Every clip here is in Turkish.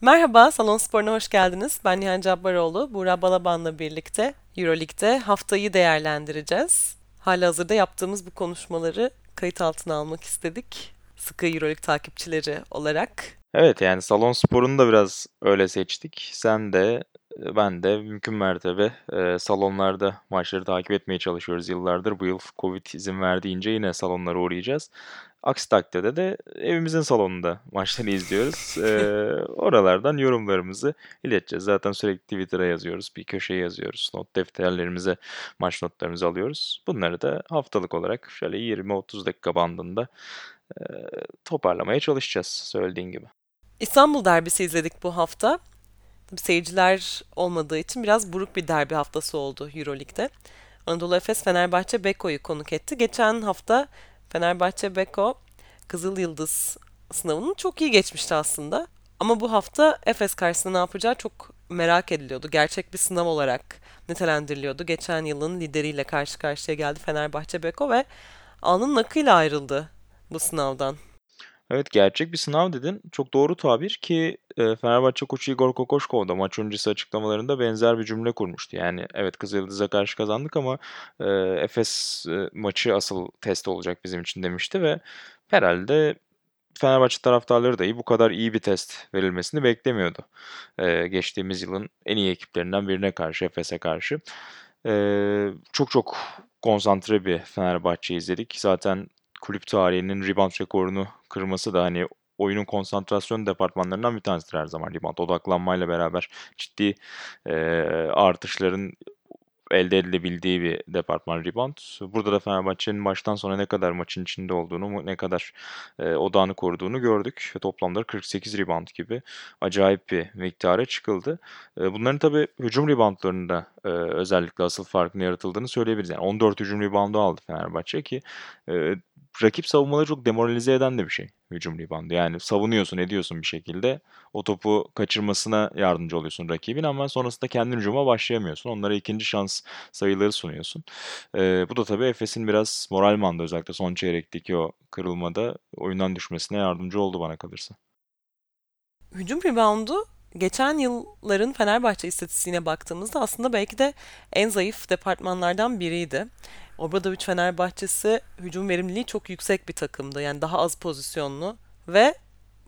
Merhaba, Salon Spor'una hoş geldiniz. Ben Nihan Cabbaroğlu. Buğra Balaban'la birlikte Euroleague'de haftayı değerlendireceğiz. Halihazırda yaptığımız bu konuşmaları kayıt altına almak istedik. Sıkı Euroleague takipçileri olarak. Evet yani salon sporunu da biraz öyle seçtik. Sen de ben de mümkün mertebe e, salonlarda maçları takip etmeye çalışıyoruz yıllardır. Bu yıl Covid izin verdiğince yine salonlara uğrayacağız. Aksi takdirde de evimizin salonunda maçları izliyoruz. Ee, oralardan yorumlarımızı ileteceğiz. Zaten sürekli Twitter'a yazıyoruz, bir köşeye yazıyoruz. Not defterlerimize maç notlarımızı alıyoruz. Bunları da haftalık olarak şöyle 20-30 dakika bandında e, toparlamaya çalışacağız söylediğin gibi. İstanbul derbisi izledik bu hafta. Seyirciler olmadığı için biraz buruk bir derbi haftası oldu Euroleague'de. Anadolu Efes Fenerbahçe Beko'yu konuk etti. Geçen hafta Fenerbahçe Beko Kızıl Yıldız sınavını çok iyi geçmişti aslında. Ama bu hafta Efes karşısında ne yapacağı çok merak ediliyordu. Gerçek bir sınav olarak nitelendiriliyordu. Geçen yılın lideriyle karşı karşıya geldi Fenerbahçe Beko ve alnın nakıyla ayrıldı bu sınavdan. Evet gerçek bir sınav dedin. Çok doğru tabir ki e, Fenerbahçe koçu Igor Kokoşkov da maç öncesi açıklamalarında benzer bir cümle kurmuştu. Yani evet Kızıldız'a karşı kazandık ama e, Efes e, maçı asıl test olacak bizim için demişti ve herhalde Fenerbahçe taraftarları dahi bu kadar iyi bir test verilmesini beklemiyordu. E, geçtiğimiz yılın en iyi ekiplerinden birine karşı, Efes'e karşı. E, çok çok konsantre bir Fenerbahçe izledik. Zaten kulüp tarihinin rebound rekorunu kırması da hani oyunun konsantrasyon departmanlarından bir tanesidir her zaman rebound. Odaklanmayla beraber ciddi e, artışların elde edilebildiği bir departman rebound. Burada da Fenerbahçe'nin baştan sona ne kadar maçın içinde olduğunu, ne kadar e, odağını koruduğunu gördük. Toplamda 48 rebound gibi acayip bir miktara çıkıldı. E, bunların tabii hücum reboundlarında e, özellikle asıl farkını yaratıldığını söyleyebiliriz. Yani 14 hücum reboundu aldı Fenerbahçe ki e, rakip savunmaları çok demoralize eden de bir şey hücum reboundu. Yani savunuyorsun, ediyorsun bir şekilde. O topu kaçırmasına yardımcı oluyorsun rakibin ama sonrasında kendin hücuma başlayamıyorsun. Onlara ikinci şans sayıları sunuyorsun. Ee, bu da tabii Efes'in biraz moral manda özellikle son çeyrekteki o kırılmada oyundan düşmesine yardımcı oldu bana kalırsa. Hücum reboundu geçen yılların Fenerbahçe istatistiğine baktığımızda aslında belki de en zayıf departmanlardan biriydi. Obradoviç Fenerbahçesi hücum verimliliği çok yüksek bir takımdı. Yani daha az pozisyonlu ve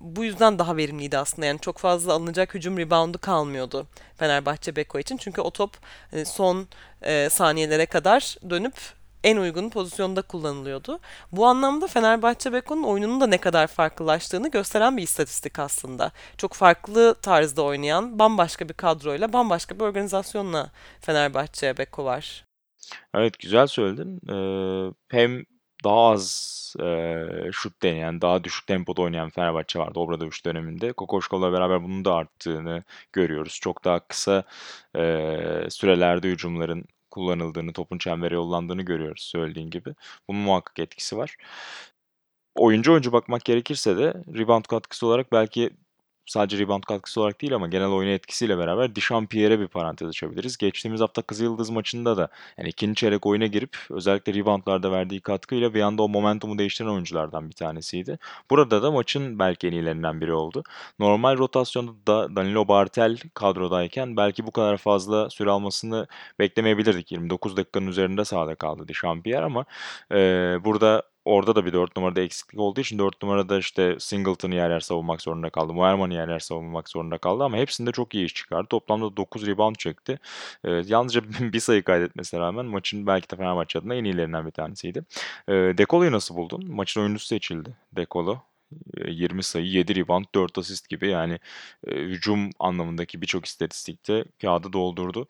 bu yüzden daha verimliydi aslında. Yani çok fazla alınacak hücum reboundu kalmıyordu Fenerbahçe Beko için. Çünkü o top hani son e, saniyelere kadar dönüp en uygun pozisyonda kullanılıyordu. Bu anlamda Fenerbahçe Beko'nun oyununun da ne kadar farklılaştığını gösteren bir istatistik aslında. Çok farklı tarzda oynayan bambaşka bir kadroyla, bambaşka bir organizasyonla Fenerbahçe Beko var. Evet güzel söyledin. Ee, hem daha az e, şut deneyen, daha düşük tempoda oynayan Fenerbahçe vardı Obradoviç döneminde. Kokoşkov'la beraber bunun da arttığını görüyoruz. Çok daha kısa e, sürelerde hücumların kullanıldığını, topun çembere yollandığını görüyoruz söylediğin gibi. Bunun muhakkak etkisi var. Oyuncu oyuncu bakmak gerekirse de rebound katkısı olarak belki sadece rebound katkısı olarak değil ama genel oyuna etkisiyle beraber Dişampierre'e bir parantez açabiliriz. Geçtiğimiz hafta Kızılyıldız maçında da yani ikinci çeyrek oyuna girip özellikle reboundlarda verdiği katkıyla bir anda o momentumu değiştiren oyunculardan bir tanesiydi. Burada da maçın belki en iyilerinden biri oldu. Normal rotasyonda da Danilo Bartel kadrodayken belki bu kadar fazla süre almasını beklemeyebilirdik. 29 dakikanın üzerinde sahada kaldı Dişampier ama e, burada Orada da bir 4 numarada eksiklik olduğu için 4 numarada işte Singleton'ı yer yer savunmak zorunda kaldı. Muerman'ı yer yer savunmak zorunda kaldı ama hepsinde çok iyi iş çıkardı. Toplamda 9 rebound çekti. Ee, yalnızca bir sayı kaydetmesine rağmen maçın belki de Fenerbahçe adına en iyilerinden bir tanesiydi. Ee, Dekolo'yu nasıl buldun? Maçın oyuncusu seçildi Dekolo. 20 sayı, 7 rebound, 4 asist gibi yani e, hücum anlamındaki birçok istatistikte kağıdı doldurdu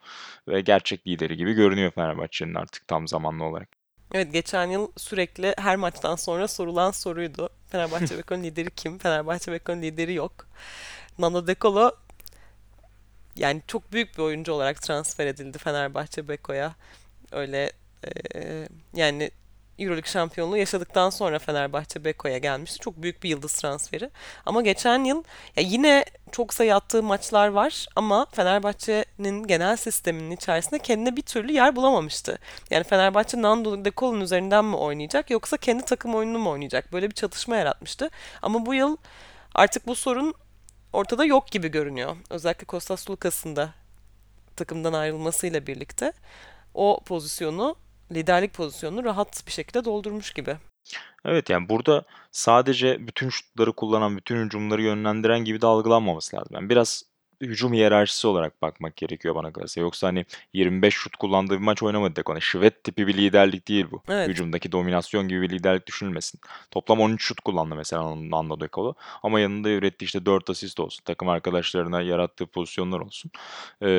ve gerçek lideri gibi görünüyor Fenerbahçe'nin artık tam zamanlı olarak. Evet geçen yıl sürekli her maçtan sonra sorulan soruydu. Fenerbahçe Beko'nun lideri kim? Fenerbahçe Beko'nun lideri yok. Nando De Colo yani çok büyük bir oyuncu olarak transfer edildi Fenerbahçe Beko'ya. Öyle e, yani Euroleague şampiyonluğu yaşadıktan sonra Fenerbahçe Beko'ya gelmişti. Çok büyük bir yıldız transferi. Ama geçen yıl ya yine çok sayı attığı maçlar var ama Fenerbahçe'nin genel sisteminin içerisinde kendine bir türlü yer bulamamıştı. Yani Fenerbahçe Nando De Colo'nun üzerinden mi oynayacak yoksa kendi takım oyununu mu oynayacak? Böyle bir çatışma yaratmıştı. Ama bu yıl artık bu sorun ortada yok gibi görünüyor. Özellikle Kostas Lukas'ın da takımdan ayrılmasıyla birlikte o pozisyonu, liderlik pozisyonunu rahat bir şekilde doldurmuş gibi. Evet yani burada sadece bütün şutları kullanan, bütün hücumları yönlendiren gibi de algılanmaması lazım. Yani biraz hücum hiyerarşisi olarak bakmak gerekiyor bana kalırsa. Yoksa hani 25 şut kullandığı bir maç oynamadı Dekone. Şivet tipi bir liderlik değil bu. Evet. Hücumdaki dominasyon gibi bir liderlik düşünülmesin. Toplam 13 şut kullandı mesela Nando Dekolo. Ama yanında ürettiği işte 4 asist olsun. Takım arkadaşlarına yarattığı pozisyonlar olsun. Ee,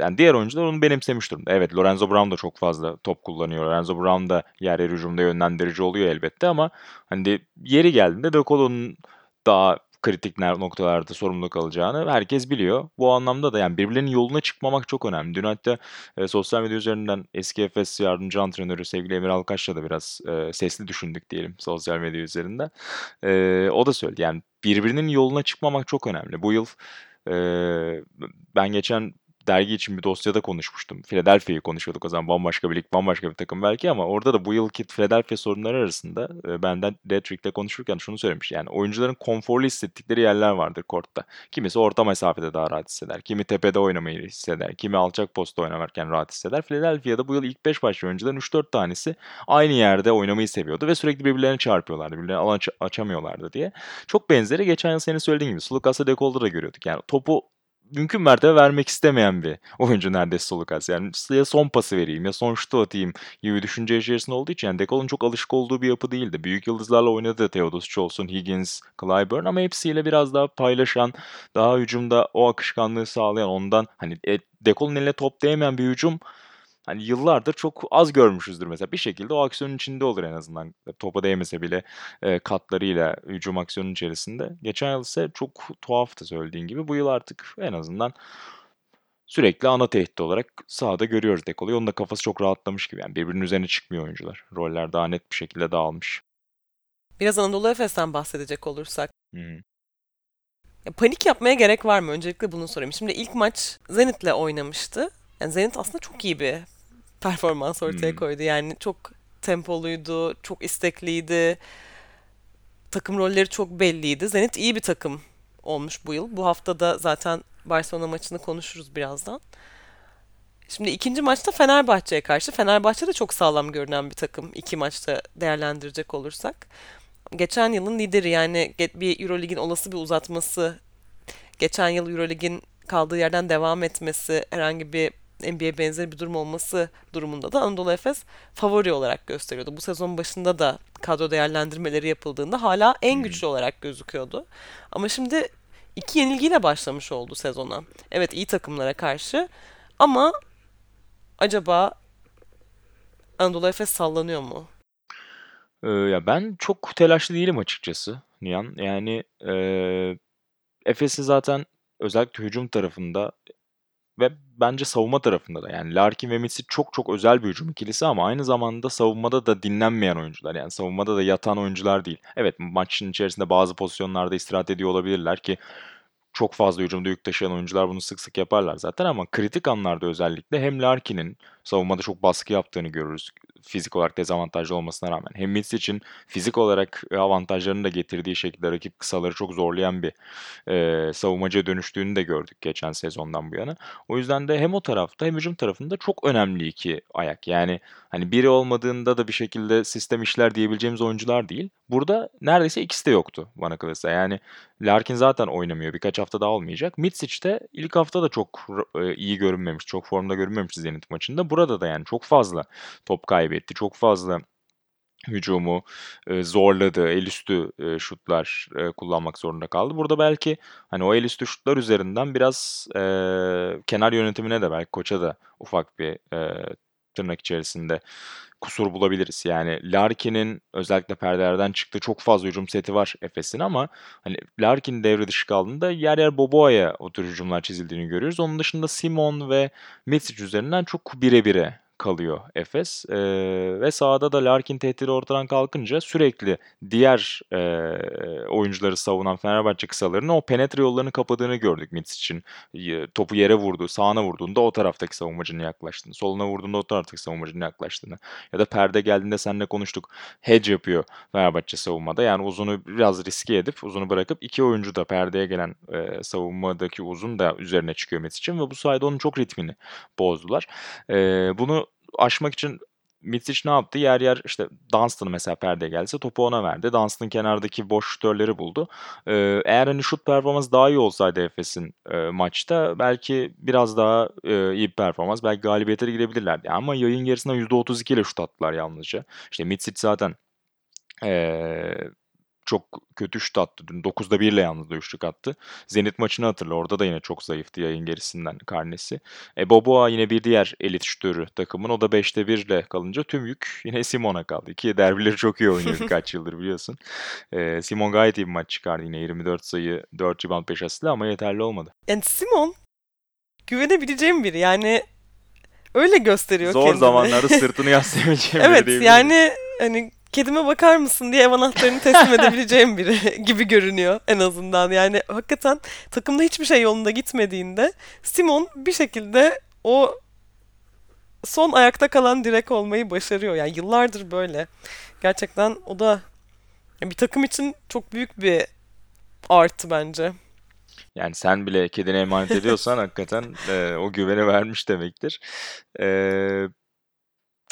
yani diğer oyuncular onu benimsemiş durumda. Evet Lorenzo Brown da çok fazla top kullanıyor. Lorenzo Brown da yer yer hücumda yönlendirici oluyor elbette ama hani yeri geldiğinde Dekolo'nun daha kritik noktalarda sorumluluk alacağını herkes biliyor. Bu anlamda da yani birbirlerinin yoluna çıkmamak çok önemli. Dün hatta e, sosyal medya üzerinden eski Efes yardımcı antrenörü sevgili Emir Alkaş'la da biraz e, sesli düşündük diyelim sosyal medya üzerinden. E, o da söyledi yani birbirinin yoluna çıkmamak çok önemli. Bu yıl e, ben geçen dergi için bir dosyada konuşmuştum. Philadelphia'yı konuşuyorduk o zaman bambaşka bir lig, bambaşka bir takım belki ama orada da bu yılki Philadelphia sorunları arasında e, benden Detrick'le konuşurken şunu söylemiş. Yani oyuncuların konforlu hissettikleri yerler vardır kortta. Kimisi orta mesafede daha rahat hisseder. Kimi tepede oynamayı hisseder. Kimi alçak postta oynamarken rahat hisseder. Philadelphia'da bu yıl ilk 5 başlı oyuncuların 3-4 tanesi aynı yerde oynamayı seviyordu ve sürekli birbirlerine çarpıyorlardı. Birbirlerine alan aç- açamıyorlardı diye. Çok benzeri geçen yıl senin söylediğin gibi Sulukas'la Dekol'da da görüyorduk. Yani topu mümkün mertebe vermek istemeyen bir oyuncu neredeyse Solukas. Yani ya son pası vereyim ya son şutu atayım gibi düşünce içerisinde olduğu için yani Dekol'un çok alışık olduğu bir yapı değildi. Büyük yıldızlarla oynadı Theodosic olsun, Higgins, Clyburn ama hepsiyle biraz daha paylaşan, daha hücumda o akışkanlığı sağlayan ondan hani e, Dekol'un eline top değmeyen bir hücum hani yıllardır çok az görmüşüzdür mesela. Bir şekilde o aksiyonun içinde olur en azından. Topa değmese bile e, katlarıyla hücum aksiyonun içerisinde. Geçen yıl ise çok tuhaftı söylediğin gibi. Bu yıl artık en azından sürekli ana tehdit olarak sahada görüyoruz Dekolo'yu. Onun da kafası çok rahatlamış gibi. Yani birbirinin üzerine çıkmıyor oyuncular. Roller daha net bir şekilde dağılmış. Biraz Anadolu Efes'ten bahsedecek olursak. Hı-hı. Ya panik yapmaya gerek var mı? Öncelikle bunu sorayım. Şimdi ilk maç Zenit'le oynamıştı. Yani Zenit aslında çok iyi bir performans ortaya Hmm. koydu. Yani çok tempoluydu, çok istekliydi. Takım rolleri çok belliydi. Zenit iyi bir takım olmuş bu yıl. Bu hafta da zaten Barcelona maçını konuşuruz birazdan. Şimdi ikinci maçta Fenerbahçe'ye karşı. Fenerbahçe de çok sağlam görünen bir takım. İki maçta değerlendirecek olursak. Geçen yılın lideri yani bir Eurolig'in olası bir uzatması, geçen yıl Eurolig'in kaldığı yerden devam etmesi, herhangi bir NBA benzeri bir durum olması durumunda da Anadolu Efes favori olarak gösteriyordu. Bu sezon başında da kadro değerlendirmeleri yapıldığında hala en Hı-hı. güçlü olarak gözüküyordu. Ama şimdi iki yenilgiyle başlamış oldu sezona. Evet iyi takımlara karşı ama acaba Anadolu Efes sallanıyor mu? Ee, ya ben çok telaşlı değilim açıkçası Nihan. Yani e, Efes'i zaten özellikle hücum tarafında Ve bence savunma tarafında da yani Larkin ve Mitsic çok çok özel bir hücum ikilisi ama aynı zamanda savunmada da dinlenmeyen oyuncular. Yani savunmada da yatan oyuncular değil. Evet maçın içerisinde bazı pozisyonlarda istirahat ediyor olabilirler ki çok fazla hücumda yük taşıyan oyuncular bunu sık sık yaparlar zaten ama kritik anlarda özellikle hem Larkin'in savunmada çok baskı yaptığını görürüz. Fizik olarak dezavantajlı olmasına rağmen. Hem Mitsic'in fizik olarak avantajlarını da getirdiği şekilde rakip kısaları çok zorlayan bir e, savunmacıya dönüştüğünü de gördük geçen sezondan bu yana. O yüzden de hem o tarafta hem hücum tarafında çok önemli iki ayak. Yani hani biri olmadığında da bir şekilde sistem işler diyebileceğimiz oyuncular değil. Burada neredeyse ikisi de yoktu bana kalırsa. Yani Larkin zaten oynamıyor. Birkaç hafta daha olmayacak. Mitsic de ilk hafta da çok e, iyi görünmemiş. Çok formda görünmemiş Zenit maçında. Burada da yani çok fazla top kaybetti. Çok fazla hücumu e, zorladı. El üstü e, şutlar e, kullanmak zorunda kaldı. Burada belki hani o el üstü şutlar üzerinden biraz e, kenar yönetimine de belki koça da ufak bir e, tırnak içerisinde kusur bulabiliriz. Yani Larkin'in özellikle perdelerden çıktığı çok fazla hücum seti var Efes'in ama hani Larkin devre dışı kaldığında yer yer Boboa'ya o tür hücumlar çizildiğini görüyoruz. Onun dışında Simon ve Mitsic üzerinden çok bire bire kalıyor Efes. E, ve sahada da Larkin tehdidi ortadan kalkınca sürekli diğer e, oyuncuları savunan Fenerbahçe kısalarının o penetre yollarını kapadığını gördük Mitsic'in. Topu yere vurdu, sağına vurduğunda o taraftaki savunmacının yaklaştığını, soluna vurduğunda o taraftaki savunmacının yaklaştığını ya da perde geldiğinde seninle konuştuk. Hedge yapıyor Fenerbahçe savunmada. Yani uzunu biraz riske edip uzunu bırakıp iki oyuncu da perdeye gelen e, savunmadaki uzun da üzerine çıkıyor Mitsic'in ve bu sayede onun çok ritmini bozdular. E, bunu aşmak için Mitic ne yaptı? Yer yer işte Dunstan'ı mesela perde gelse topu ona verdi. Dunstan kenardaki boş şutörleri buldu. Ee, eğer hani şut performans daha iyi olsaydı Efes'in e, maçta belki biraz daha e, iyi bir performans. Belki galibiyete gidebilirlerdi. Ama yayın gerisinde %32 ile şut attılar yalnızca. İşte Mitic zaten e, çok kötü şut attı dün. 9'da 1 ile yalnız üçlük attı. Zenit maçını hatırla. Orada da yine çok zayıftı yayın gerisinden karnesi. E, Boboa yine bir diğer elit şutörü takımın. O da 5'te 1 ile kalınca tüm yük yine Simon'a kaldı. Ki derbileri çok iyi oynuyor birkaç yıldır biliyorsun. E, Simon gayet iyi bir maç çıkardı yine. 24 sayı, 4 rebound 5 asistle ama yeterli olmadı. Yani Simon güvenebileceğim biri. Yani öyle gösteriyor Zor kendini. zamanlarda sırtını yaslayabileceğim evet, biri yani hani kedime bakar mısın diye ev anahtarını teslim edebileceğim biri gibi görünüyor en azından. Yani hakikaten takımda hiçbir şey yolunda gitmediğinde Simon bir şekilde o son ayakta kalan direk olmayı başarıyor. Yani yıllardır böyle. Gerçekten o da bir takım için çok büyük bir artı bence. Yani sen bile kedine emanet ediyorsan hakikaten e, o güveni vermiş demektir. E,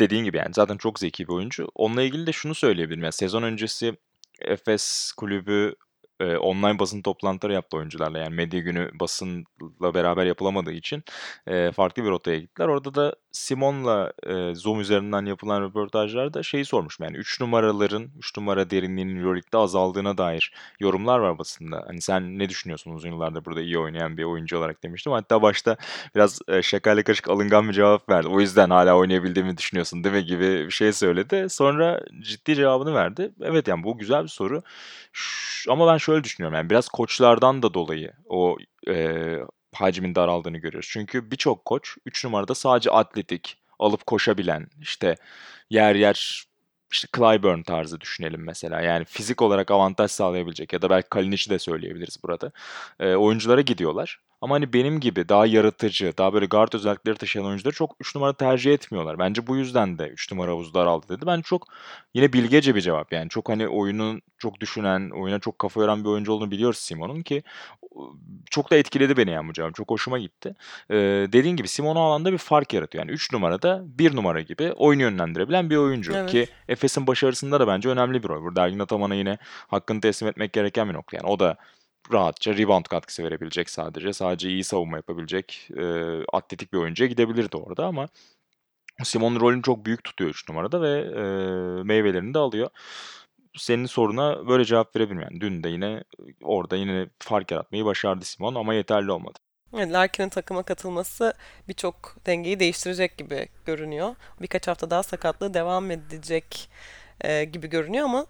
dediğin gibi yani zaten çok zeki bir oyuncu. Onunla ilgili de şunu söyleyebilirim. Yani sezon öncesi Efes kulübü e, online basın toplantıları yaptı oyuncularla. Yani medya günü basınla beraber yapılamadığı için e, farklı bir rotaya gittiler. Orada da Simon'la e, Zoom üzerinden yapılan röportajlarda şeyi sormuş. Yani 3 numaraların, 3 numara derinliğinin Euroleague'de azaldığına dair yorumlar var basında. Hani sen ne düşünüyorsun uzun yıllardır burada iyi oynayan bir oyuncu olarak demiştim. Hatta başta biraz e, şakayla karışık alıngan bir cevap verdi. O yüzden hala oynayabildiğimi düşünüyorsun değil mi gibi bir şey söyledi. Sonra ciddi cevabını verdi. Evet yani bu güzel bir soru. Ş- ama ben şöyle düşünüyorum yani biraz koçlardan da dolayı o e, hacmin daraldığını görüyoruz. Çünkü birçok koç 3 numarada sadece atletik, alıp koşabilen, işte yer yer işte Clyburn tarzı düşünelim mesela. Yani fizik olarak avantaj sağlayabilecek ya da belki Kalinic'i de söyleyebiliriz burada. E, oyunculara gidiyorlar. Ama hani benim gibi daha yaratıcı, daha böyle guard özellikleri taşıyan oyuncuları çok 3 numara tercih etmiyorlar. Bence bu yüzden de 3 numara havuzu daraldı dedi. Ben çok yine bilgece bir cevap yani. Çok hani oyunun çok düşünen, oyuna çok kafa yoran bir oyuncu olduğunu biliyoruz Simon'un ki çok da etkiledi beni yani bu cevap. Çok hoşuma gitti. Ee, dediğin gibi Simon o alanda bir fark yaratıyor. Yani 3 numarada 1 numara gibi oyunu yönlendirebilen bir oyuncu. Evet. Ki Efes'in başarısında da bence önemli bir rol. Burada Ergin Ataman'a yine hakkını teslim etmek gereken bir nokta. Yani o da rahatça rebound katkısı verebilecek sadece. Sadece iyi savunma yapabilecek e, atletik bir oyuncuya gidebilirdi orada ama Simon rolünü çok büyük tutuyor 3 numarada ve e, meyvelerini de alıyor. Senin soruna böyle cevap verebilirim. Yani dün de yine orada yine fark yaratmayı başardı Simon ama yeterli olmadı. Yani Larkin'in takıma katılması birçok dengeyi değiştirecek gibi görünüyor. Birkaç hafta daha sakatlığı devam edecek e, gibi görünüyor ama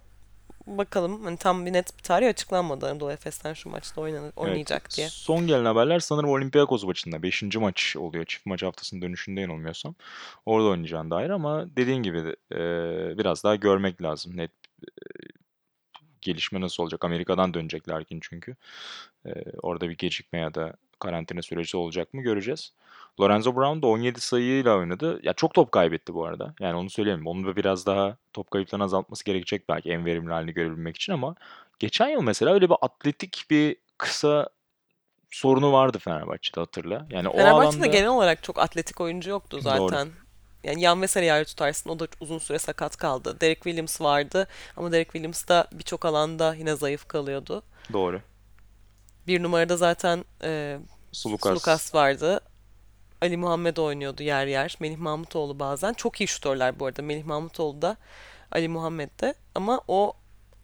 bakalım hani tam bir net bir tarih açıklanmadı Anadolu Efes'ten şu maçta oynan- oynayacak Evet, diye. son gelen haberler sanırım Olympiakos maçında. Beşinci maç oluyor. Çift maç haftasının dönüşünde yanılmıyorsam. Orada oynayacağına dair ama dediğin gibi e, biraz daha görmek lazım. Net e, gelişme nasıl olacak? Amerika'dan dönecek Larkin çünkü. E, orada bir gecikme ya da karantina süreci olacak mı göreceğiz. Lorenzo Brown da 17 sayıyla oynadı. Ya çok top kaybetti bu arada. Yani onu söyleyelim. Onun da biraz daha top kayıplarını azaltması gerekecek belki en verimli halini görebilmek için ama geçen yıl mesela öyle bir atletik bir kısa sorunu vardı Fenerbahçe'de hatırla. Yani o Fenerbahçe'de alanda genel olarak çok atletik oyuncu yoktu doğru. zaten. Yani Yan Veselia'yı tutarsın o da uzun süre sakat kaldı. Derek Williams vardı ama Derek Williams da birçok alanda yine zayıf kalıyordu. Doğru. Bir numarada zaten e, Sulukas. Sulukas vardı. Ali Muhammed oynuyordu yer yer. Melih Mahmutoğlu bazen. Çok iyi şutörler bu arada. Melih Mahmutoğlu da Ali Muhammed de. Ama o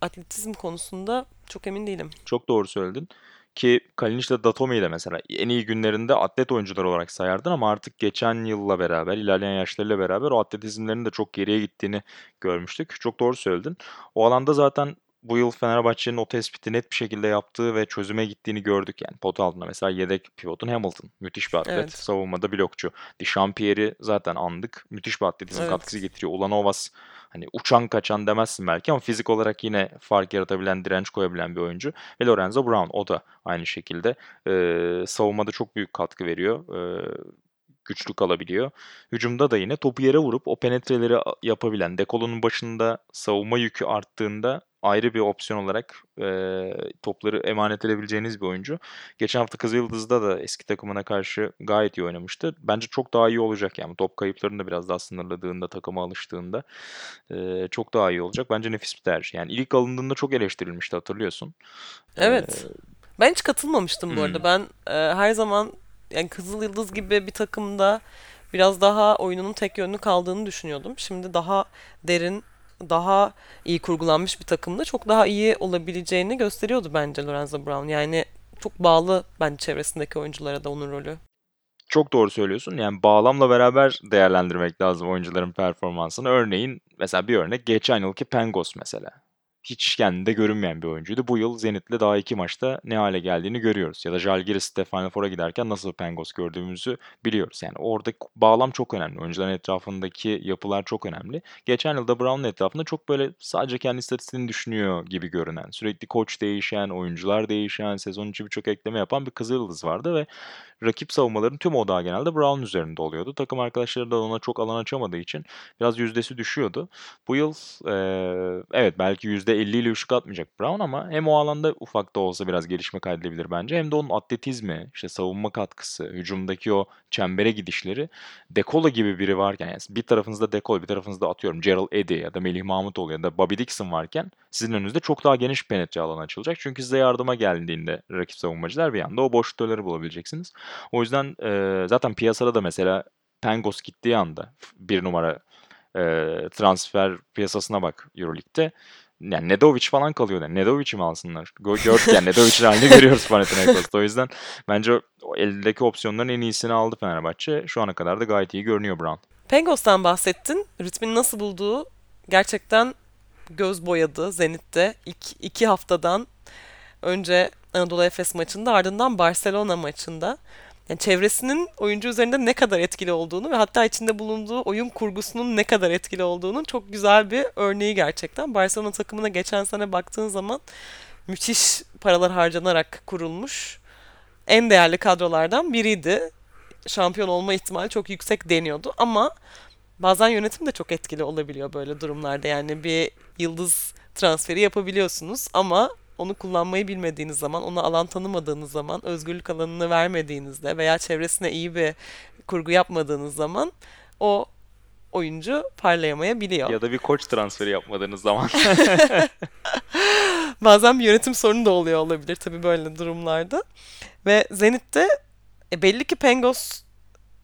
atletizm konusunda çok emin değilim. Çok doğru söyledin. Ki Kalinic ile Datome'yi de mesela en iyi günlerinde atlet oyuncular olarak sayardın ama artık geçen yılla beraber, ilerleyen yaşlarıyla beraber o atletizmlerinin de çok geriye gittiğini görmüştük. Çok doğru söyledin. O alanda zaten bu yıl Fenerbahçe'nin o tespiti net bir şekilde yaptığı ve çözüme gittiğini gördük. Yani pot altında mesela yedek pivotun Hamilton. Müthiş bir atlet. Evet. Savunmada blokçu. Dichampierre'i zaten andık. Müthiş bir atletizm Evet. katkısı getiriyor. Ulanovas hani uçan kaçan demezsin belki ama fizik olarak yine fark yaratabilen, direnç koyabilen bir oyuncu. Ve Lorenzo Brown o da aynı şekilde. Ee, savunmada çok büyük katkı veriyor. Ee, güçlü kalabiliyor. Hücumda da yine topu yere vurup o penetreleri yapabilen, dekolunun başında savunma yükü arttığında ayrı bir opsiyon olarak e, topları emanet edebileceğiniz bir oyuncu. Geçen hafta Kızılyıldız'da da eski takımına karşı gayet iyi oynamıştı. Bence çok daha iyi olacak yani. Top kayıplarını da biraz daha sınırladığında, takıma alıştığında e, çok daha iyi olacak. Bence nefis bir tercih. Yani ilk alındığında çok eleştirilmişti hatırlıyorsun. Evet. Ben hiç katılmamıştım bu Hmm. arada. Ben e, her zaman yani Kızıl Yıldız gibi bir takımda biraz daha oyununun tek yönlü kaldığını düşünüyordum. Şimdi daha derin, daha iyi kurgulanmış bir takımda çok daha iyi olabileceğini gösteriyordu bence Lorenzo Brown. Yani çok bağlı bence çevresindeki oyunculara da onun rolü. Çok doğru söylüyorsun. Yani bağlamla beraber değerlendirmek lazım oyuncuların performansını. Örneğin mesela bir örnek geçen yılki Pengos mesela. Hiç kendinde görünmeyen bir oyuncuydu. Bu yıl Zenit'le daha iki maçta ne hale geldiğini görüyoruz. Ya da Žalgiris'te Final Four'a giderken nasıl Pengos gördüğümüzü biliyoruz. Yani orada bağlam çok önemli. Oyuncuların etrafındaki yapılar çok önemli. Geçen yılda Brown'un etrafında çok böyle sadece kendi istatistiğini düşünüyor gibi görünen, sürekli koç değişen, oyuncular değişen, sezon içi birçok ekleme yapan bir Kızılyıldız vardı ve rakip savunmaların tüm odağı genelde Brown üzerinde oluyordu. Takım arkadaşları da ona çok alan açamadığı için biraz yüzdesi düşüyordu. Bu yıl eee, evet belki %50 ile üçlük atmayacak Brown ama hem o alanda ufak da olsa biraz gelişme kaydedebilir bence hem de onun atletizmi, işte savunma katkısı, hücumdaki o çembere gidişleri Dekola gibi biri varken yani bir tarafınızda Dekola bir tarafınızda atıyorum Gerald Eddy ya da Melih Mahmutoğlu ya da Bobby Dixon varken sizin önünüzde çok daha geniş penetre alanı açılacak. Çünkü size yardıma geldiğinde rakip savunmacılar bir anda o boşlukları bulabileceksiniz. O yüzden e, zaten piyasada da mesela Pengos gittiği anda bir numara e, transfer piyasasına bak Euroleague'de. Yani Nedovic falan kalıyor. Yani Nedovic'i mi alsınlar? Gö- Gördük yani Nedovic'in halini görüyoruz Panathinaikos'ta. O yüzden bence eldeki opsiyonların en iyisini aldı Fenerbahçe. Şu ana kadar da gayet iyi görünüyor Brown. Pengos'tan bahsettin. Ritmini nasıl bulduğu gerçekten göz boyadı Zenit'te. İlk iki haftadan önce Anadolu Efes maçında ardından Barcelona maçında. Yani çevresinin oyuncu üzerinde ne kadar etkili olduğunu ve hatta içinde bulunduğu oyun kurgusunun ne kadar etkili olduğunun çok güzel bir örneği gerçekten. Barcelona takımına geçen sene baktığın zaman müthiş paralar harcanarak kurulmuş en değerli kadrolardan biriydi. Şampiyon olma ihtimali çok yüksek deniyordu ama bazen yönetim de çok etkili olabiliyor böyle durumlarda. Yani bir yıldız transferi yapabiliyorsunuz ama onu kullanmayı bilmediğiniz zaman, ona alan tanımadığınız zaman, özgürlük alanını vermediğinizde veya çevresine iyi bir kurgu yapmadığınız zaman o oyuncu parlayamayabiliyor. Ya da bir koç transferi yapmadığınız zaman. Bazen bir yönetim sorunu da oluyor olabilir tabii böyle durumlarda. Ve Zenit'te e, belli ki Pengos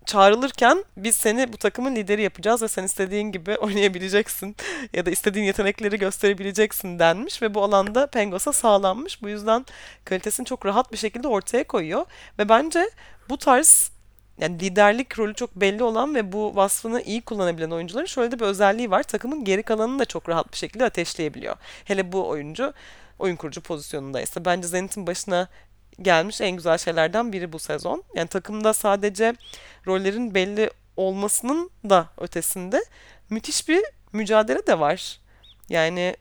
çağrılırken biz seni bu takımın lideri yapacağız ve sen istediğin gibi oynayabileceksin ya da istediğin yetenekleri gösterebileceksin denmiş ve bu alanda Pengos'a sağlanmış. Bu yüzden kalitesini çok rahat bir şekilde ortaya koyuyor ve bence bu tarz yani liderlik rolü çok belli olan ve bu vasfını iyi kullanabilen oyuncuların şöyle de bir özelliği var. Takımın geri kalanını da çok rahat bir şekilde ateşleyebiliyor. Hele bu oyuncu oyun kurucu pozisyonundaysa. Bence Zenit'in başına gelmiş en güzel şeylerden biri bu sezon. Yani takımda sadece rollerin belli olmasının da ötesinde müthiş bir mücadele de var. Yani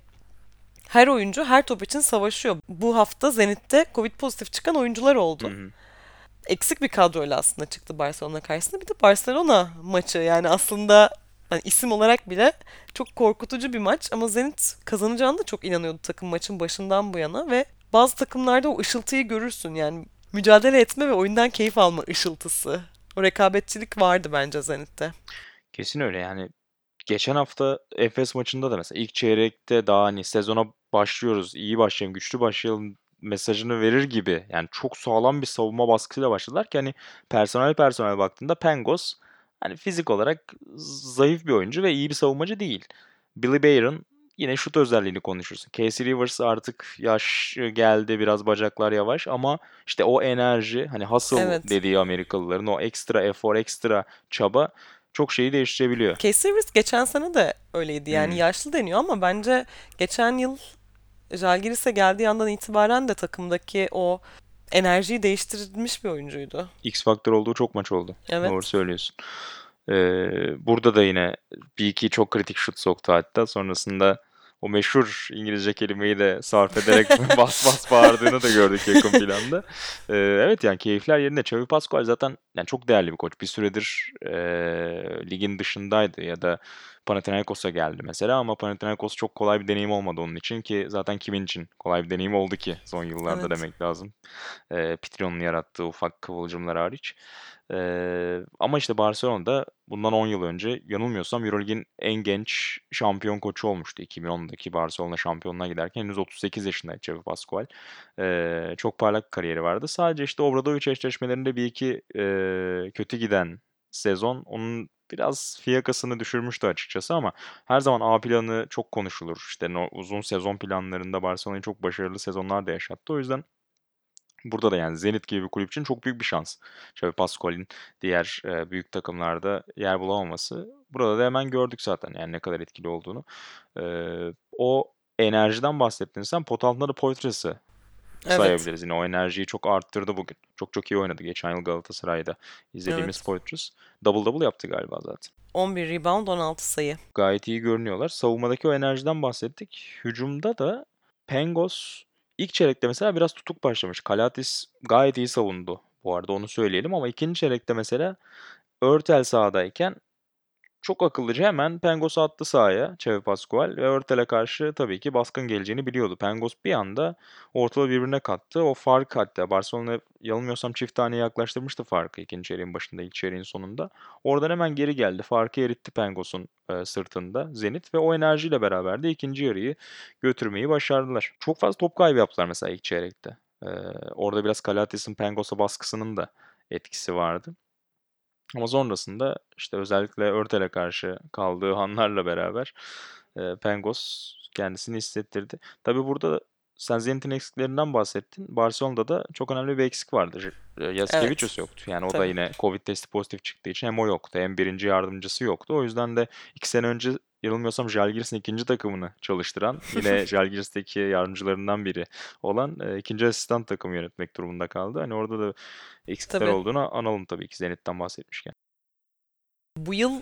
her oyuncu her top için savaşıyor. Bu hafta Zenit'te Covid pozitif çıkan oyuncular oldu. Hı hı. Eksik bir kadroyla aslında çıktı Barcelona karşısında. Bir de Barcelona maçı yani aslında hani isim olarak bile çok korkutucu bir maç ama Zenit kazanacağına da çok inanıyordu takım maçın başından bu yana ve bazı takımlarda o ışıltıyı görürsün yani mücadele etme ve oyundan keyif alma ışıltısı. O rekabetçilik vardı bence Zenit'te. Kesin öyle yani. Geçen hafta Efes maçında da mesela ilk çeyrekte daha hani sezona başlıyoruz, iyi başlayalım, güçlü başlayalım mesajını verir gibi. Yani çok sağlam bir savunma baskısıyla başladılar ki hani personel personel baktığında Pengos hani fizik olarak zayıf bir oyuncu ve iyi bir savunmacı değil. Billy Bayron yine şut özelliğini konuşursun. Casey Rivers artık yaş geldi, biraz bacaklar yavaş ama işte o enerji hani hustle Evet. dediği Amerikalıların o ekstra efor, ekstra çaba çok şeyi değiştirebiliyor. Casey Rivers geçen sene de öyleydi. Yani Hmm. yaşlı deniyor ama bence geçen yıl Jalgiris'e geldiği andan itibaren de takımdaki o enerjiyi değiştirmiş bir oyuncuydu. X faktör olduğu çok maç oldu. Evet. Doğru söylüyorsun. Ee, burada da yine bir iki çok kritik şut soktu hatta. Sonrasında o meşhur İngilizce kelimeyi de sarf ederek bas bas bağırdığını da gördük yakın planda. Ee, evet yani keyifler yerinde. Xavi Pascual zaten yani çok değerli bir koç. Bir süredir e, ligin dışındaydı ya da Panathinaikos'a geldi mesela ama Panathinaikos çok kolay bir deneyim olmadı onun için ki zaten kimin için kolay bir deneyim oldu ki son yıllarda Evet. demek lazım. E, Pitrion'un yarattığı ufak kıvılcımlar hariç. Ee, ama işte Barcelona'da bundan 10 yıl önce yanılmıyorsam Euroleague'in en genç şampiyon koçu olmuştu. 2010'daki Barcelona şampiyonluğuna giderken henüz 38 yaşındaydı Xavi Pascual. Ee, çok parlak bir kariyeri vardı. Sadece işte Obradovic eşleşmelerinde bir iki e, kötü giden sezon onun biraz fiyakasını düşürmüştü açıkçası ama her zaman A planı çok konuşulur. İşte no- uzun sezon planlarında Barcelona'yı çok başarılı sezonlar da yaşattı. O yüzden Burada da yani Zenit gibi bir kulüp için çok büyük bir şans. Xavi Pascual'in diğer e, büyük takımlarda yer bulamaması. Burada da hemen gördük zaten yani ne kadar etkili olduğunu. E, o enerjiden bahsettin sen. Pot altında da Poitras'ı Evet. sayabiliriz. Yine o enerjiyi çok arttırdı bugün. Çok çok iyi oynadı geçen yıl Galatasaray'da izlediğimiz Evet. Poitras. Double double yaptı galiba zaten. 11 rebound 16 sayı. Gayet iyi görünüyorlar. Savunmadaki o enerjiden bahsettik. Hücumda da Pengos ilk çeyrekte mesela biraz tutuk başlamış. Kalatis gayet iyi savundu. Bu arada onu söyleyelim ama ikinci çeyrekte mesela Örtel sahadayken çok akıllıca hemen Pengos'u attı sahaya Xavi Pascual ve Örtel'e karşı tabii ki baskın geleceğini biliyordu. Pengos bir anda ortalığı birbirine kattı. O fark hatta Barcelona yanılmıyorsam çift tane yaklaştırmıştı farkı ikinci çeyreğin başında ilk çeyreğin sonunda. Oradan hemen geri geldi. Farkı eritti Pengos'un e, sırtında Zenit ve o enerjiyle beraber de ikinci yarıyı götürmeyi başardılar. Çok fazla top kaybı yaptılar mesela ilk çeyrekte. E, orada biraz Kalatis'in Pengos'a baskısının da etkisi vardı. Ama sonrasında işte özellikle Örtel'e karşı kaldığı anlarla beraber e, Pengos kendisini hissettirdi. Tabii burada sen Zenit'in eksiklerinden bahsettin. Barcelona'da da çok önemli bir eksik vardı. Yasikevicius Evet. yoktu. Yani o da yine Covid testi pozitif çıktığı için hem o yoktu hem birinci yardımcısı yoktu. O yüzden de iki sene önce yanılmıyorsam Žalgiris'in ikinci takımını çalıştıran yine Žalgiris'teki yardımcılarından biri olan e, ikinci asistan takımı yönetmek durumunda kaldı. Hani orada da eksikler Tabii. olduğunu analım tabii ki Zenit'ten bahsetmişken. Bu yıl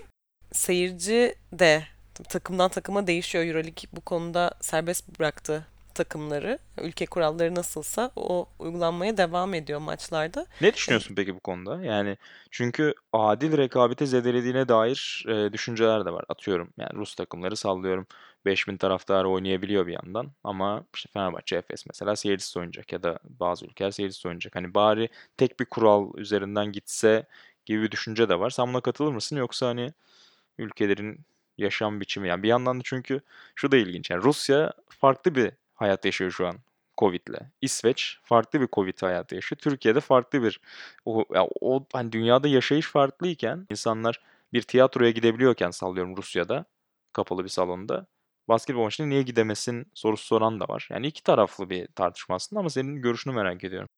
seyirci de takımdan takıma değişiyor. Euroleague bu konuda serbest bıraktı takımları. Ülke kuralları nasılsa o uygulanmaya devam ediyor maçlarda. Ne düşünüyorsun peki bu konuda? Yani çünkü adil rekabete zedelediğine dair e, düşünceler de var. Atıyorum yani Rus takımları sallıyorum 5000 taraftar oynayabiliyor bir yandan ama işte Fenerbahçe, Efes mesela seyircisiz oynayacak ya da bazı ülkeler seyircisiz oynayacak. Hani bari tek bir kural üzerinden gitse gibi bir düşünce de var. Sen buna katılır mısın yoksa hani ülkelerin yaşam biçimi yani bir yandan da çünkü şu da ilginç. Yani Rusya farklı bir hayat yaşıyor şu an Covid'le. İsveç farklı bir Covid hayatı yaşıyor. Türkiye'de farklı bir o, ya o hani dünyada yaşayış farklıyken insanlar bir tiyatroya gidebiliyorken sallıyorum Rusya'da kapalı bir salonda basketbol maçına niye gidemesin sorusu soran da var. Yani iki taraflı bir tartışma aslında ama senin görüşünü merak ediyorum.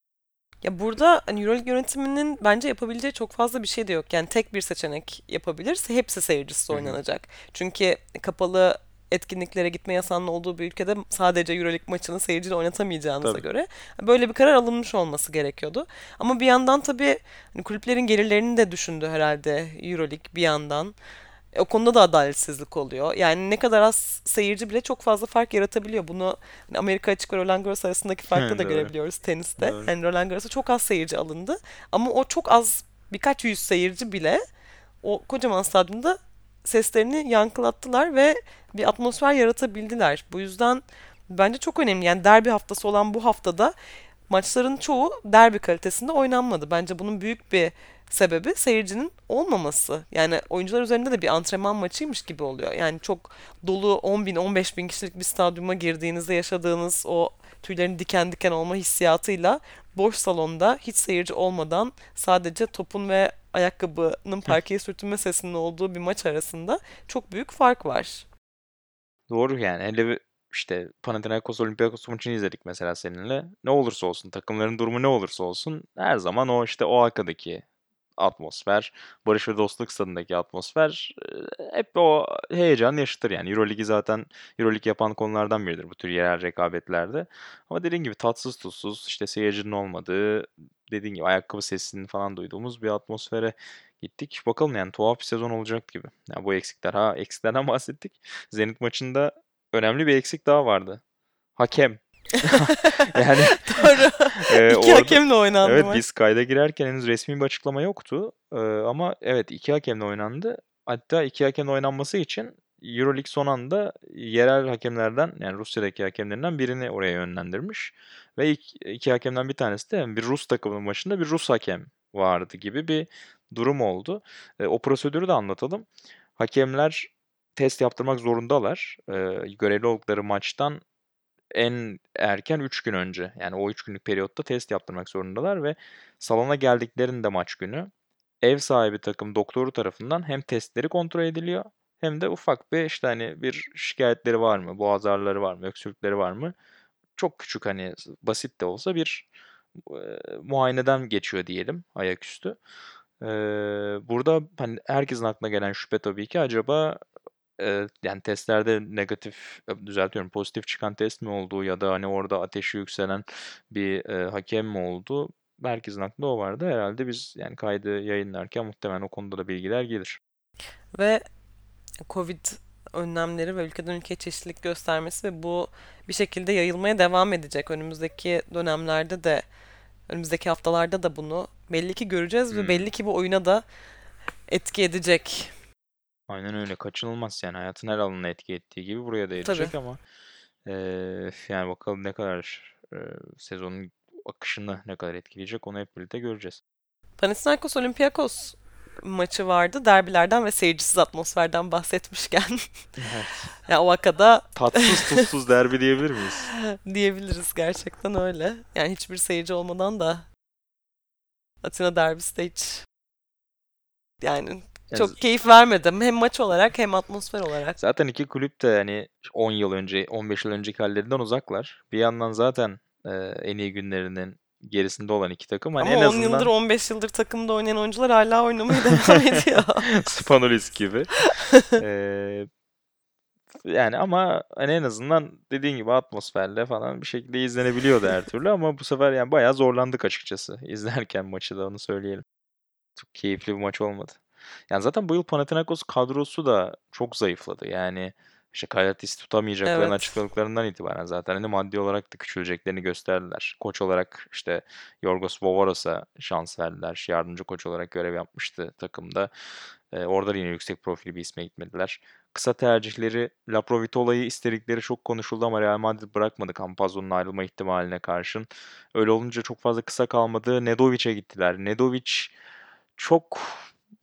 Ya burada hani Euroleague yönetiminin bence yapabileceği çok fazla bir şey de yok. Yani tek bir seçenek yapabilirse hepsi seyircisiz oynanacak. Çünkü kapalı etkinliklere gitme yasağının olduğu bir ülkede sadece Euroleague maçını seyirciyle oynatamayacağınıza Tabii. göre böyle bir karar alınmış olması gerekiyordu. Ama bir yandan tabii hani kulüplerin gelirlerini de düşündü herhalde Euroleague bir yandan. E, O konuda da adaletsizlik oluyor. Yani ne kadar az seyirci bile çok fazla fark yaratabiliyor. Bunu hani Amerika açık ve Roland Garros arasındaki farkı da Doğru. görebiliyoruz teniste. Doğru. Yani Roland Garros'a çok az seyirci alındı. Ama o çok az birkaç yüz seyirci bile o kocaman stadyumda seslerini yankılattılar ve bir atmosfer yaratabildiler. Bu yüzden bence çok önemli. Yani derbi haftası olan bu haftada maçların çoğu derbi kalitesinde oynanmadı. Bence bunun büyük bir sebebi seyircinin olmaması. Yani oyuncular üzerinde de bir antrenman maçıymış gibi oluyor. Yani çok dolu 10 bin, 15 bin kişilik bir stadyuma girdiğinizde yaşadığınız o tüylerin diken diken olma hissiyatıyla boş salonda hiç seyirci olmadan sadece topun ve ayakkabının parkeye sürtünme sesinin olduğu bir maç arasında çok büyük fark var. Doğru yani. Hele işte Panathinaikos Olympiakos maçını izledik mesela seninle. Ne olursa olsun takımların durumu ne olursa olsun her zaman o işte o arkadaki atmosfer, barış ve dostluk stadındaki atmosfer hep o heyecan yaşatır yani. Euroligi zaten Euroleague yapan konulardan biridir bu tür yerel rekabetlerde. Ama dediğin gibi tatsız tuzsuz işte seyircinin olmadığı dediğin gibi ayakkabı sesini falan duyduğumuz bir atmosfere gittik. Bakalım yani tuhaf bir sezon olacak gibi. Yani bu eksikler. Ha eksiklerden bahsettik. Zenit maçında önemli bir eksik daha vardı. Hakem. Yani Doğru. e, iki orada, hakemle oynandı Evet maç. biz kayda girerken henüz resmi bir açıklama yoktu. E, ama evet iki hakemle oynandı. Hatta iki hakemle oynanması için Euroleague son anda yerel hakemlerden yani Rusya'daki hakemlerinden birini oraya yönlendirmiş. Ve iki, iki hakemden bir tanesi de bir Rus takımının başında bir Rus hakem vardı gibi bir durum oldu. E, o prosedürü de anlatalım. Hakemler test yaptırmak zorundalar. E, görevli oldukları maçtan en erken 3 gün önce yani o 3 günlük periyotta test yaptırmak zorundalar ve salona geldiklerinde maç günü ev sahibi takım doktoru tarafından hem testleri kontrol ediliyor hem de ufak bir işte hani bir şikayetleri var mı, boğaz ağrıları var mı, öksürükleri var mı? Çok küçük hani basit de olsa bir e, muayeneden geçiyor diyelim ayaküstü. E, burada hani herkesin aklına gelen şüphe tabii ki acaba yani testlerde negatif düzeltiyorum pozitif çıkan test mi oldu ya da hani orada ateşi yükselen bir e, hakem mi oldu? Herkesin aklında o vardı. Herhalde biz yani kaydı yayınlarken muhtemelen o konuda da bilgiler gelir. Ve Covid önlemleri ve ülkeden ülkeye çeşitlilik göstermesi ve bu bir şekilde yayılmaya devam edecek. Önümüzdeki dönemlerde de önümüzdeki haftalarda da bunu belli ki göreceğiz ve belli ki bu oyuna da etki edecek. Aynen öyle kaçınılmaz yani hayatın her alanına etki ettiği gibi buraya da edecek ama e, yani bakalım ne kadar e, sezonun akışını ne kadar etkileyecek onu hep birlikte göreceğiz. Panathinaikos Olympiakos maçı vardı. Derbilerden ve seyircisiz atmosferden bahsetmişken. Evet. ya Ovaka'da tatsız tuzsuz derbi diyebilir miyiz? diyebiliriz gerçekten öyle. Yani hiçbir seyirci olmadan da Atina derbisi de hiç yani çok keyif vermedim. Hem maç olarak hem atmosfer olarak. Zaten iki kulüp de hani 10 yıl önce, 15 yıl önceki hallerinden uzaklar. Bir yandan zaten e, en iyi günlerinin gerisinde olan iki takım. Hani Ama en 10 azından... yıldır 15 yıldır takımda oynayan oyuncular hala oynamaya devam ediyor. Spanulis gibi. ee, yani ama hani en azından dediğin gibi atmosferle falan bir şekilde izlenebiliyordu her türlü ama bu sefer yani bayağı zorlandık açıkçası izlerken maçı da onu söyleyelim. Çok keyifli bir maç olmadı. Yani zaten bu yıl Panathinaikos kadrosu da çok zayıfladı. Yani işte Kalatis tutamayacaklarını evet. açıkladıklarından itibaren zaten hani maddi olarak da küçüleceklerini gösterdiler. Koç olarak işte Yorgos Vovoros'a şans verdiler. Yardımcı koç olarak görev yapmıştı takımda. Ee, orada yine yüksek profili bir isme gitmediler. Kısa tercihleri Laprovitola'yı istedikleri çok konuşuldu ama Real Madrid bırakmadı Campazzo'nun ayrılma ihtimaline karşın. Öyle olunca çok fazla kısa kalmadı. Nedovic'e gittiler. Nedovic çok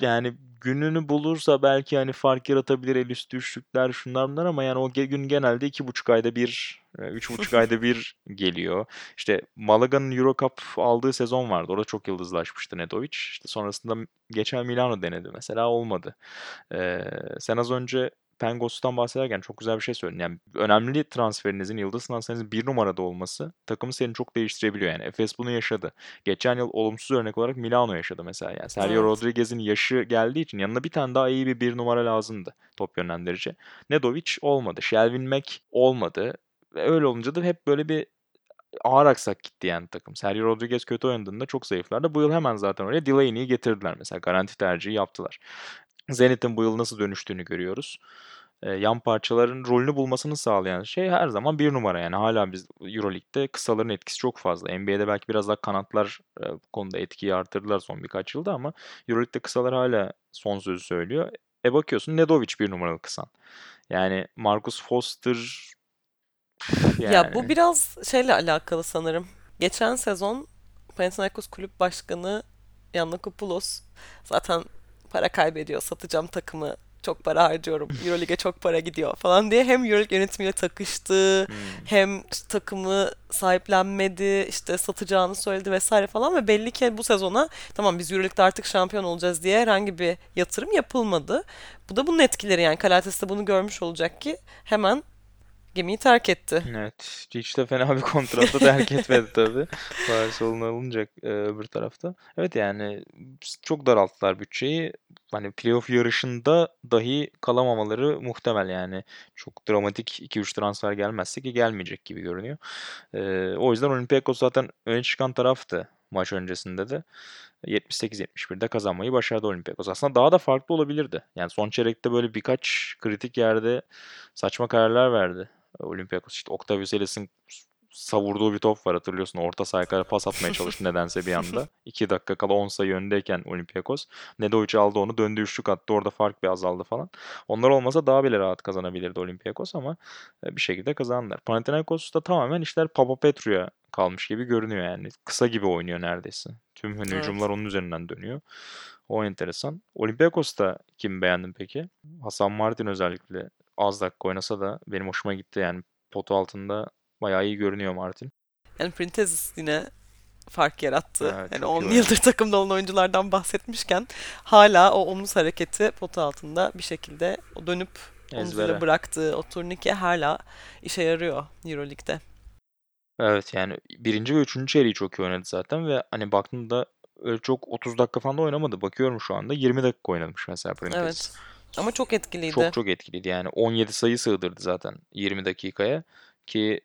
yani gününü bulursa belki hani fark yaratabilir el üstü üçlükler şunlar bunlar ama yani o gün genelde iki buçuk ayda bir, e, üç buçuk ayda bir geliyor. İşte Malaga'nın Euro Cup aldığı sezon vardı. Orada çok yıldızlaşmıştı Nedovic. İşte sonrasında geçen Milano denedi mesela olmadı. Ee, sen az önce Pengos'tan bahsederken çok güzel bir şey söyledin. Yani önemli transferinizin, yıldız transferinizin bir numarada olması takımı seni çok değiştirebiliyor. Yani Efes bunu yaşadı. Geçen yıl olumsuz örnek olarak Milano yaşadı mesela. Yani Sergio evet. Rodriguez'in yaşı geldiği için yanına bir tane daha iyi bir bir numara lazımdı top yönlendirici. Nedovic olmadı. Shelvin Mack olmadı. Ve öyle olunca da hep böyle bir ağır aksak gitti yani takım. Sergio Rodriguez kötü oynadığında çok zayıflardı. Bu yıl hemen zaten oraya Delaney'i getirdiler mesela. Garanti tercihi yaptılar. Zenit'in bu yıl nasıl dönüştüğünü görüyoruz. E, yan parçaların rolünü bulmasını sağlayan şey her zaman bir numara yani. Hala biz Euroleague'de kısaların etkisi çok fazla. NBA'de belki biraz daha kanatlar e, bu konuda etkiyi artırdılar son birkaç yılda ama Euroleague'de kısalar hala son sözü söylüyor. E bakıyorsun Nedovic bir numaralı kısan. Yani Marcus Foster yani... Ya bu biraz şeyle alakalı sanırım. Geçen sezon Panathinaikos Kulüp Başkanı Yanakopoulos zaten para kaybediyor. Satacağım takımı çok para harcıyorum. Euroleague'e çok para gidiyor falan diye hem Euroleague yönetimiyle takıştı hmm. hem takımı sahiplenmedi işte satacağını söyledi vesaire falan ve belli ki bu sezona tamam biz Euroleague'de artık şampiyon olacağız diye herhangi bir yatırım yapılmadı. Bu da bunun etkileri yani Kalates de bunu görmüş olacak ki hemen gemiyi terk etti. Evet. Hiç de fena bir kontratta terk etmedi tabii. Barcelona alınacak e, öbür tarafta. Evet yani çok daralttılar bütçeyi. Hani playoff yarışında dahi kalamamaları muhtemel yani. Çok dramatik 2-3 transfer gelmezse ki gelmeyecek gibi görünüyor. E, o yüzden Olympiakos zaten öne çıkan taraftı maç öncesinde de. 78-71'de kazanmayı başardı Olympiakos. Aslında daha da farklı olabilirdi. Yani son çeyrekte böyle birkaç kritik yerde saçma kararlar verdi. Olympiakos işte Octavius Ellis'in savurduğu bir top var hatırlıyorsun. Orta sahaya pas atmaya çalıştı nedense bir anda. 2 dakika kala 10 sayı öndeyken Olympiakos. Nedovic aldı onu döndü üçlük attı. Orada fark bir azaldı falan. Onlar olmasa daha bile rahat kazanabilirdi Olympiakos ama e, bir şekilde kazandılar. Panathinaikos'ta tamamen işler Papapetru'ya kalmış gibi görünüyor yani. Kısa gibi oynuyor neredeyse. Tüm hani evet. hücumlar onun üzerinden dönüyor. O enteresan. Olympiakos'ta kim beğendin peki? Hasan Martin özellikle az dakika oynasa da benim hoşuma gitti yani potu altında bayağı iyi görünüyor Martin. Yani Printez yine fark yarattı. Evet, yani 10 yıldır takımda olan oyunculardan bahsetmişken hala o omuz hareketi potu altında bir şekilde o dönüp omuzuyla bıraktığı o turnike hala işe yarıyor Euroleague'de. Evet yani birinci ve üçüncü çeyreği çok iyi oynadı zaten ve hani baktığında öyle çok 30 dakika falan da oynamadı. Bakıyorum şu anda 20 dakika oynamış mesela Printez. Evet. Ama çok etkiliydi. Çok çok etkiliydi yani 17 sayı sığdırdı zaten 20 dakikaya ki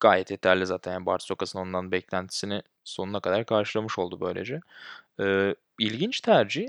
gayet yeterli zaten. Yani Bartokas'ın ondan beklentisini sonuna kadar karşılamış oldu böylece. Ee, ilginç tercih.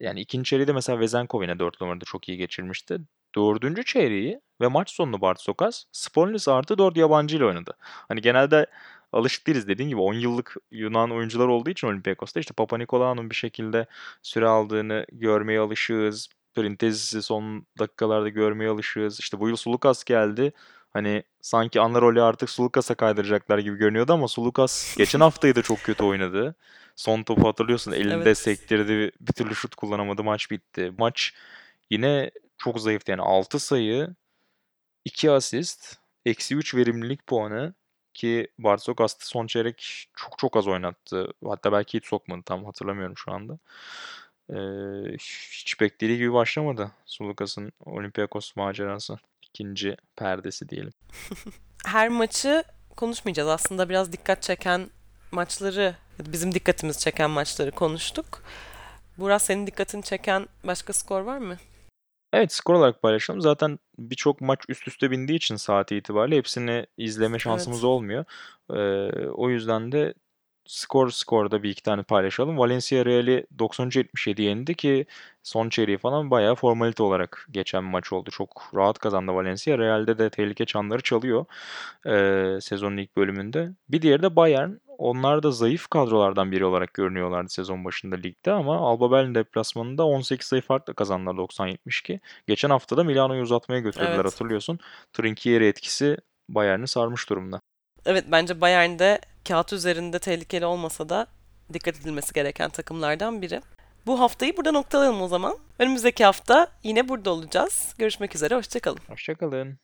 Yani ikinci çeyreği de mesela Vezenkov yine 4 numarada çok iyi geçirmişti. Dördüncü çeyreği ve maç sonunu Bartokas Spolinis artı 4 yabancı ile oynadı. Hani genelde alışık değiliz dediğin gibi 10 yıllık Yunan oyuncular olduğu için Olympiakos'ta işte Papa Nikolaou'nun bir şekilde süre aldığını görmeye alışığız. Printezis'i son dakikalarda görmeye alışığız. İşte bu yıl Sulukas geldi. Hani sanki ana rolü artık Sulukas'a kaydıracaklar gibi görünüyordu ama Sulukas geçen haftayı da çok kötü oynadı. Son topu hatırlıyorsun elinde evet. sektirdi bir türlü şut kullanamadı maç bitti. Maç yine çok zayıftı yani 6 sayı 2 asist eksi 3 verimlilik puanı ki Barsokas son çeyrek çok çok az oynattı. Hatta belki hiç sokmadı tam hatırlamıyorum şu anda. Hiç beklediği gibi başlamadı Sulukas'ın Olympiakos macerası ikinci perdesi diyelim. Her maçı konuşmayacağız. Aslında biraz dikkat çeken maçları, bizim dikkatimizi çeken maçları konuştuk. Burak senin dikkatini çeken başka skor var mı? Evet skor olarak paylaşalım. Zaten birçok maç üst üste bindiği için saat itibariyle hepsini izleme şansımız evet. olmuyor. Ee, o yüzden de skor skorda bir iki tane paylaşalım. Valencia Real'i 93-77 yendi ki son çeyreği falan bayağı formalite olarak geçen bir maç oldu. Çok rahat kazandı Valencia. Real'de de tehlike çanları çalıyor e, sezonun ilk bölümünde. Bir diğeri de Bayern. Onlar da zayıf kadrolardan biri olarak görünüyorlardı sezon başında ligde ama Alba Berlin deplasmanında 18 sayı farkla kazandılar 90-72. Geçen hafta da Milano'yu uzatmaya götürdüler evet. hatırlıyorsun. Trinkieri etkisi Bayern'i sarmış durumda. Evet bence Bayern'de kağıt üzerinde tehlikeli olmasa da dikkat edilmesi gereken takımlardan biri. Bu haftayı burada noktalayalım o zaman. Önümüzdeki hafta yine burada olacağız. Görüşmek üzere, hoşçakalın. Hoşçakalın.